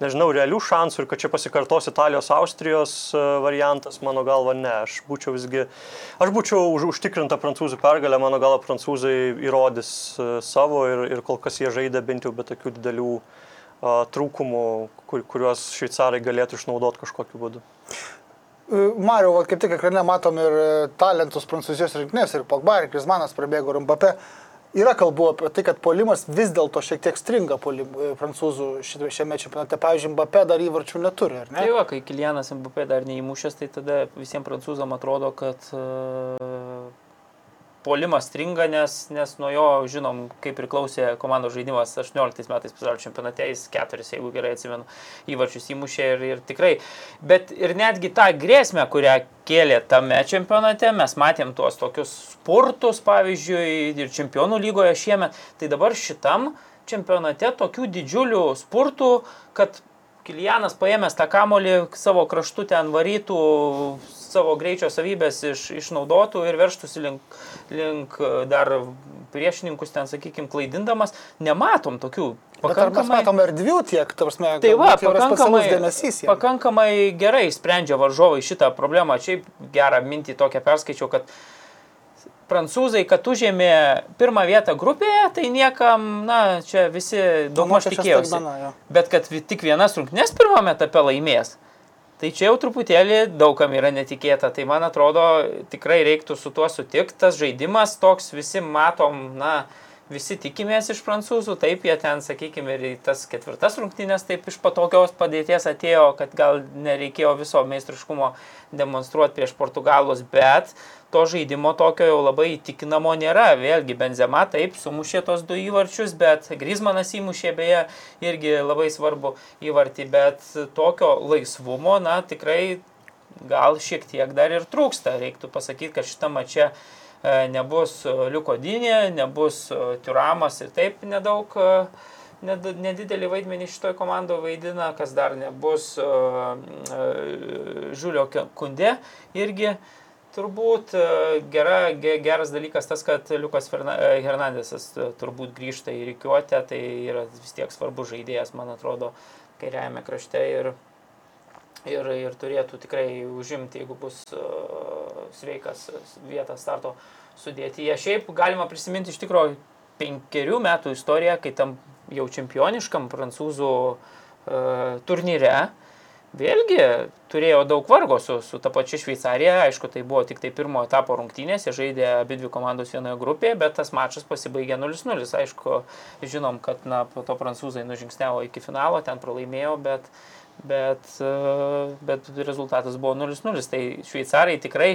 nežinau, realių šansų ir kad čia pasikartos Italijos, Austrijos e, variantas, mano galva, ne. Aš būčiau visgi, aš būčiau už, užtikrinta prancūzų pergalę, mano galva, prancūzai įrodys e, savo ir, ir kol kas jie žaidė bent jau be tokių didelių uh, trūkumų, kur, kuriuos šveicarai galėtų išnaudoti kažkokiu būdu. Mario, vat kaip tik ekrane matom ir e, talentus prancūzijos rinktinės, ir Pogba, ir Krismanas prabėgo, ir Mbappé. Yra kalbų apie tai, kad polimas vis dėlto šiek tiek stringa polim, e, prancūzų šiame čempionate. Pavyzdžiui, Mbappé dar įvarčių neturi, ar ne? Tai va, kai Kilianas MVP dar neįmušęs, tai tada visiems prancūzam atrodo, kad uh, polimas stringa, nes, nes nuo jo, žinom, kaip priklausė komandos žaidimas 18 metais pasaulio čempionate, jis keturis, jeigu gerai atsimenu, įvarčius įmušė ir, ir tikrai. Bet ir netgi tą grėsmę, kurią kėlė tame čempionate, mes matėm tuos tokius spurtus, pavyzdžiui, ir čempionų lygoje šiemet, tai dabar šitam čempionate tokių didžiulių spurtų, kad Kilianas paėmęs tą kamolį savo kraštu ten varytų, savo greičio savybės iš, išnaudotų ir verštųsi link, link e, dar priešininkus ten, sakykime, klaidindamas, nematom tokių. Ar mes matom erdvių tiek, ta prasme, Tai va, pakankamai, dėmesys. jiem. pakankamai gerai sprendžia varžovai šitą problemą. Šiaip gerą mintį tokią perskaičiau, kad prancūzai, kad užėmė pirmą vietą grupėje, tai niekam, na, čia visi daugmaž tikėjosi. Bet kad tik vienas rungtynės pirmame etape laimės, tai čia jau truputėlį daugam yra netikėta. Tai man atrodo, tikrai reiktų su tuo sutikti. Tas žaidimas toks visi matom, na, visi tikimės iš prancūzų, taip jie ten, sakykime, ir tas ketvirtas rungtynės taip iš patogios padėties atėjo, kad gal nereikėjo viso meistriškumo demonstruoti prieš portugalus, bet to žaidimo tokio jau labai įtikinamo nėra. Vėlgi Benzema taip sumušė tos du įvarčius, bet Grizmanas įmušė beje irgi labai svarbu įvartį, bet tokio laisvumo, na tikrai gal šiek tiek dar ir trūksta. Reiktų pasakyti, kad šitą mačią e, nebus e, Liukodinė, nebus e, Turamas ir taip nedaug. e, ned- Nedidelį vaidmenį šitoje komandoje vaidina, kas dar nebus uh, uh, Žiulio Kundė irgi Turbūt e, gera, ge- geras dalykas tas, kad Liukas e, Hernandesas e, turbūt grįžta į reikiuotę, tai yra vis tiek svarbus žaidėjas, man atrodo, kairiajame krašte ir, ir, ir turėtų tikrai užimti, jeigu bus uh, sveikas vietą starto sudėtyje. Šiaip galima prisiminti iš tikrųjų penkerių metų istoriją, kai tam jau čempioniškam prancūzų uh, turnyre Vėlgi turėjo daug vargo su, su ta pačia Šveicarija, aišku, tai buvo tik tai pirmo etapo rungtynės, jie žaidė abi dvi komandos vienoje grupėje, bet tas mačas pasibaigė 0-0. Aišku, žinom, kad na, po to prancūzai nužingsniavo iki finalo, ten pralaimėjo, bet, bet, e, bet rezultatas buvo 0-0. Tai šveicarai tikrai,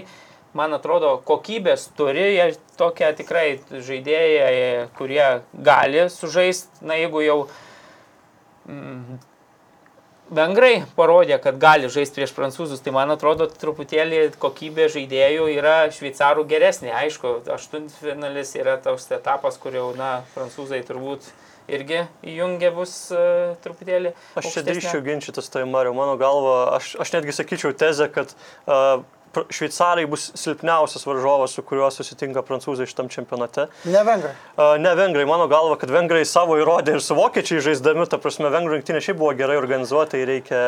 man atrodo, kokybės turi, jie tokie tikrai žaidėjai, kurie gali sužaisti, na jeigu jau mm, Vengrai parodė, kad gali žaisti prieš prancūzus, tai man atrodo truputėlį kokybė žaidėjų yra šveicarų geresnė. Aišku, aštuntfinalis yra toks etapas, kur jau, na, prancūzai turbūt irgi įjungia bus uh, truputėlį. Aš čia drįščiau ginčytis, tai Mario, mano galva, aš, aš netgi sakyčiau tezę, kad uh, šveicarai bus silpniausias varžovas, su kuriuo susitinka prancūzai šitam čempionate. Ne vengrai. Uh, ne vengrai, mano galva, kad vengrai savo įrodė ir su vokiečiai žaisdami, ta prasme, vengrų rinktinė šiaip buvo gerai organizuota ir reikia,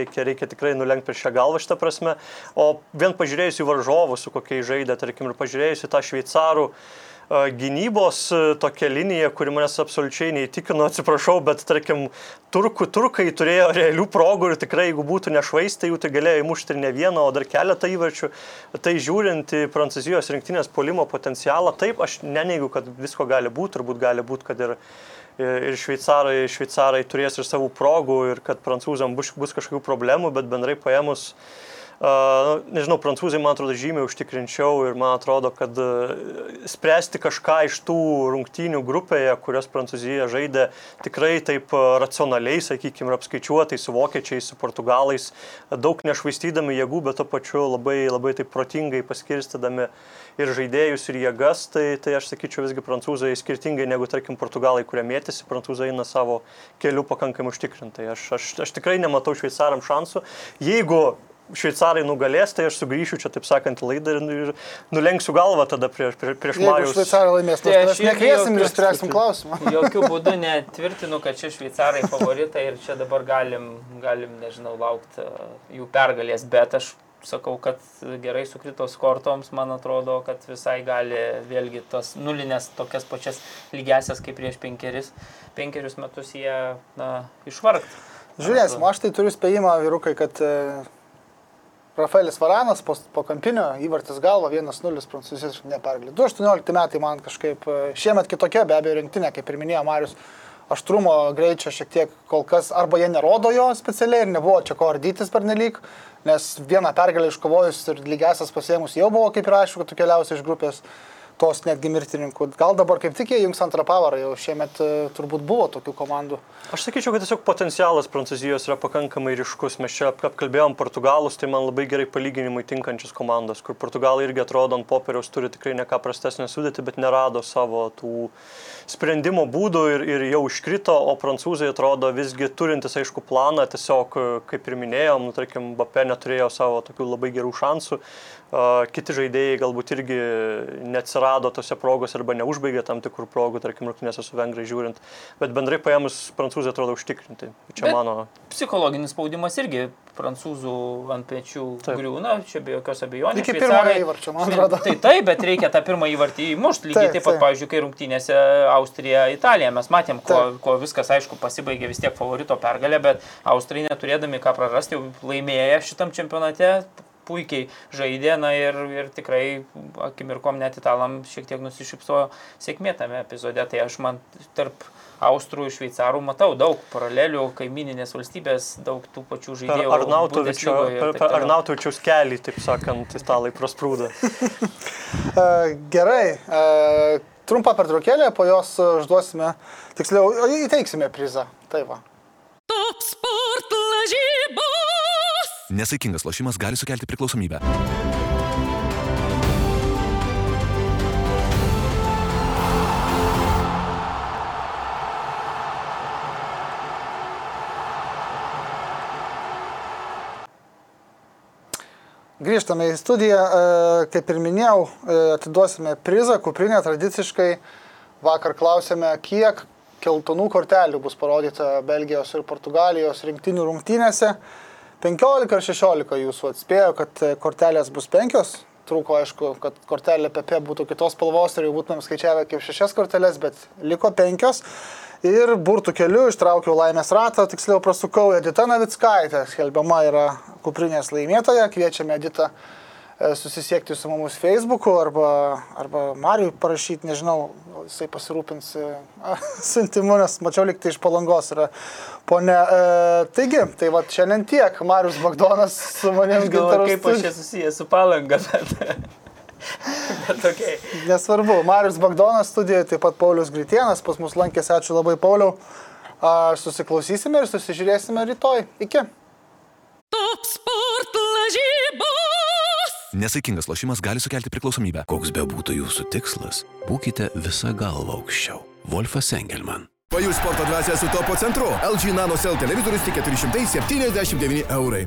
reikia, reikia tikrai nulenkti per šią galvą šitą prasme. O vien pažiūrėjus į varžovus, su kokiais žaidė, tarkim, ir pažiūrėjus į tą šveicarų uh, gynybos tokia linija, kuri manęs absoliučiai neįtikino, atsiprašau, bet tarkim, turkų, turkai turėjo realių progų ir tikrai, jeigu būtų nešvaistę, jų tai galėjo įmušti ne vieną, o dar keletą įvarčių. Tai žiūrint į Prancūzijos rinktinės polimo potencialą, taip, aš neneigiu, kad visko gali būti, turbūt gali būti, kad ir ir šveicarai, šveicarai turės ir savų progų ir kad prancūzam bus, bus kažkokių problemų, bet bendrai paėmus, uh, nežinau, prancūzai man atrodo žymiai užtikrinčiau ir man atrodo, kad uh, spręsti kažką iš tų rungtynių grupėje, kurios Prancūzija žaidė tikrai taip uh, racionaliai, sakykime, ir apskaičiuotai su vokiečiais, su portugalais, daug nešvaistydami jėgų, bet to pačiu labai, labai taip protingai paskirstydami ir žaidėjus, ir jėgas, tai, tai aš sakyčiau visgi prancūzai skirtingai negu, tarkim, portugalai, kurie mėtėsi, prancūzai eina savo keliu pakankamai užtikrintai. Aš, aš, aš tikrai nematau šveicaram šansų. Jeigu šveicarai nugalės, tai aš sugrįšiu čia, taip sakant, laidą ir, nulenksiu galvą tada prieš, prieš, prieš Jeigu Marijos. šveicarai laimės, Tai aš mes nekviesim ir spręsim klausimą. Jokių būdų netvirtinu, kad čia šveicarai favoritai ir čia dabar galim, galim nežinau, laukti jų pergalės, bet aš sakau, kad gerai sukritos kortoms, man atrodo, kad visai gali vėlgi tos nulinės tokias pačias lygiasias kaip prieš penkeris, penkerius metus jie na, išvargt. Žiūrėsim, aš tai turiu spėjimą, vyrukai, kad Rafaelis Varanas po, po kampinio įvartis galva 1-0 prancūzijos nepergalė. 2018 metai man kažkaip e, šiemet kitokia, be abejo, rinktinė, kaip ir minėjo Marius, aštrumo greičio šiek tiek kol kas, arba jie nerodo jo specialiai ir nebuvo čia ko ardytis per nelik, nes vieną pergalę iškovojus ir lygiasias pasiemus jau buvo kaip ir aišku, kad tu keliausi iš grupės tos netgi mirtininkų. Gal dabar kaip tik jie jungs antrą pavarą, jau šiemet e, turbūt buvo tokių komandų. Aš sakyčiau, kad tiesiog potencialas Prancūzijos yra pakankamai ryškus. Mes čia ap- apkalbėjom Portugalus, tai man labai gerai palyginimui tinkančios komandos, kur Portugalai irgi atrodo ant popieriaus turi tikrai ne ką prastesnę sudėtį, bet nerado savo tų sprendimo būdų ir, ir jau iškrito, o prancūzai atrodo visgi turintis aišku planą, tiesiog, e, kaip ir minėjom, nu, tarkim, Bape neturėjo savo tokių labai gerų šansų, a, kiti žaidėjai galbūt irgi neatsirado tose progos arba neužbaigė tam tikrų progų, tarkim, rungtynėse su vengrai žiūrint, bet bendrai paėmus prancūzai atrodo užtikrinti. Čia Bet- mano Psichologinis spaudimas irgi prancūzų ant pečių Taip. griūna, čia be jokios abejonės. Iki pirmojo įvarčio, man atrodo. Tai taip, bet reikia tą pirmą įvartį įmušti. Lygiai Taip, taip pat, taip. pavyzdžiui, kai rungtynėse Austrija, Italija, mes matėm, ko, Taip. ko viskas, aišku, pasibaigė vis tiek favorito pergalė, bet Austrai neturėdami ką prarasti, jau laimėję šitam čempionate. Puikiai žaidė, na ir, ir tikrai akimirkom net italam šiek tiek nusišypsojo sėkmė tame epizode. Tai aš man tarp Austrų ir Šveicarų matau daug paralelių, kaimininės valstybės, daug tų pačių žaidėjų. Arnautovičiaus kelį, taip sakant, italai prasprūda. E, Gerai, e, trumpa pertraukėlė, po jos užduosime, tiksliau, įteiksime prizą. Tai va. Top sport lažybos. Nesaikingas lošimas gali sukelti priklausomybę. Grįžtame į studiją. E, Kaip ir minėjau, e, atiduosime prizą, kuprinę tradiciškai. Vakar klausėme, kiek keltonų kortelių bus parodyta Belgijos ir Portugalijos rinktinių rungtynėse. 15 ar 16 jūsų atspėjo, kad e, kortelės bus penkios. Trūko, aišku, kad kortelė PP būtų kitos spalvos ir jau būtumėm skaičiavę kaip šešias korteles, bet liko penkios. Ir burtų keliu ištraukiau laimės ratą, tiksliau prasukau Edita Navickaitė, skelbiama yra kuprinės laimėtoja, kviečiame Editą susisiekti su mumis Facebook'u arba, arba Mariui parašyti, nežinau, jisai pasirūpins e, siuntimu, nes mačiau liktai iš palangos yra ponė. E, taigi, tai va šiandien tiek, Marius Bagdonas su manim Aš galvoju, gintaras kaip aš čia susijęs su palanga, bet... bet okay. Nesvarbu, Marius Bagdonas studijoje, taip pat Paulius Gritienas pas mus lankėsi, ačiū labai Pauliau. A, Susiklausysime ir susižiūrėsime rytoj. Iki. Top sport lažybos. Nesaikingas lošimas gali sukelti priklausomybę. Koks be būtų jūsų tikslas, būkite visą galvą aukščiau. Wolfas Engelman. Pajus sporto dvasia su topo centru. LG Nano Cell televizorius tik 479 eurai.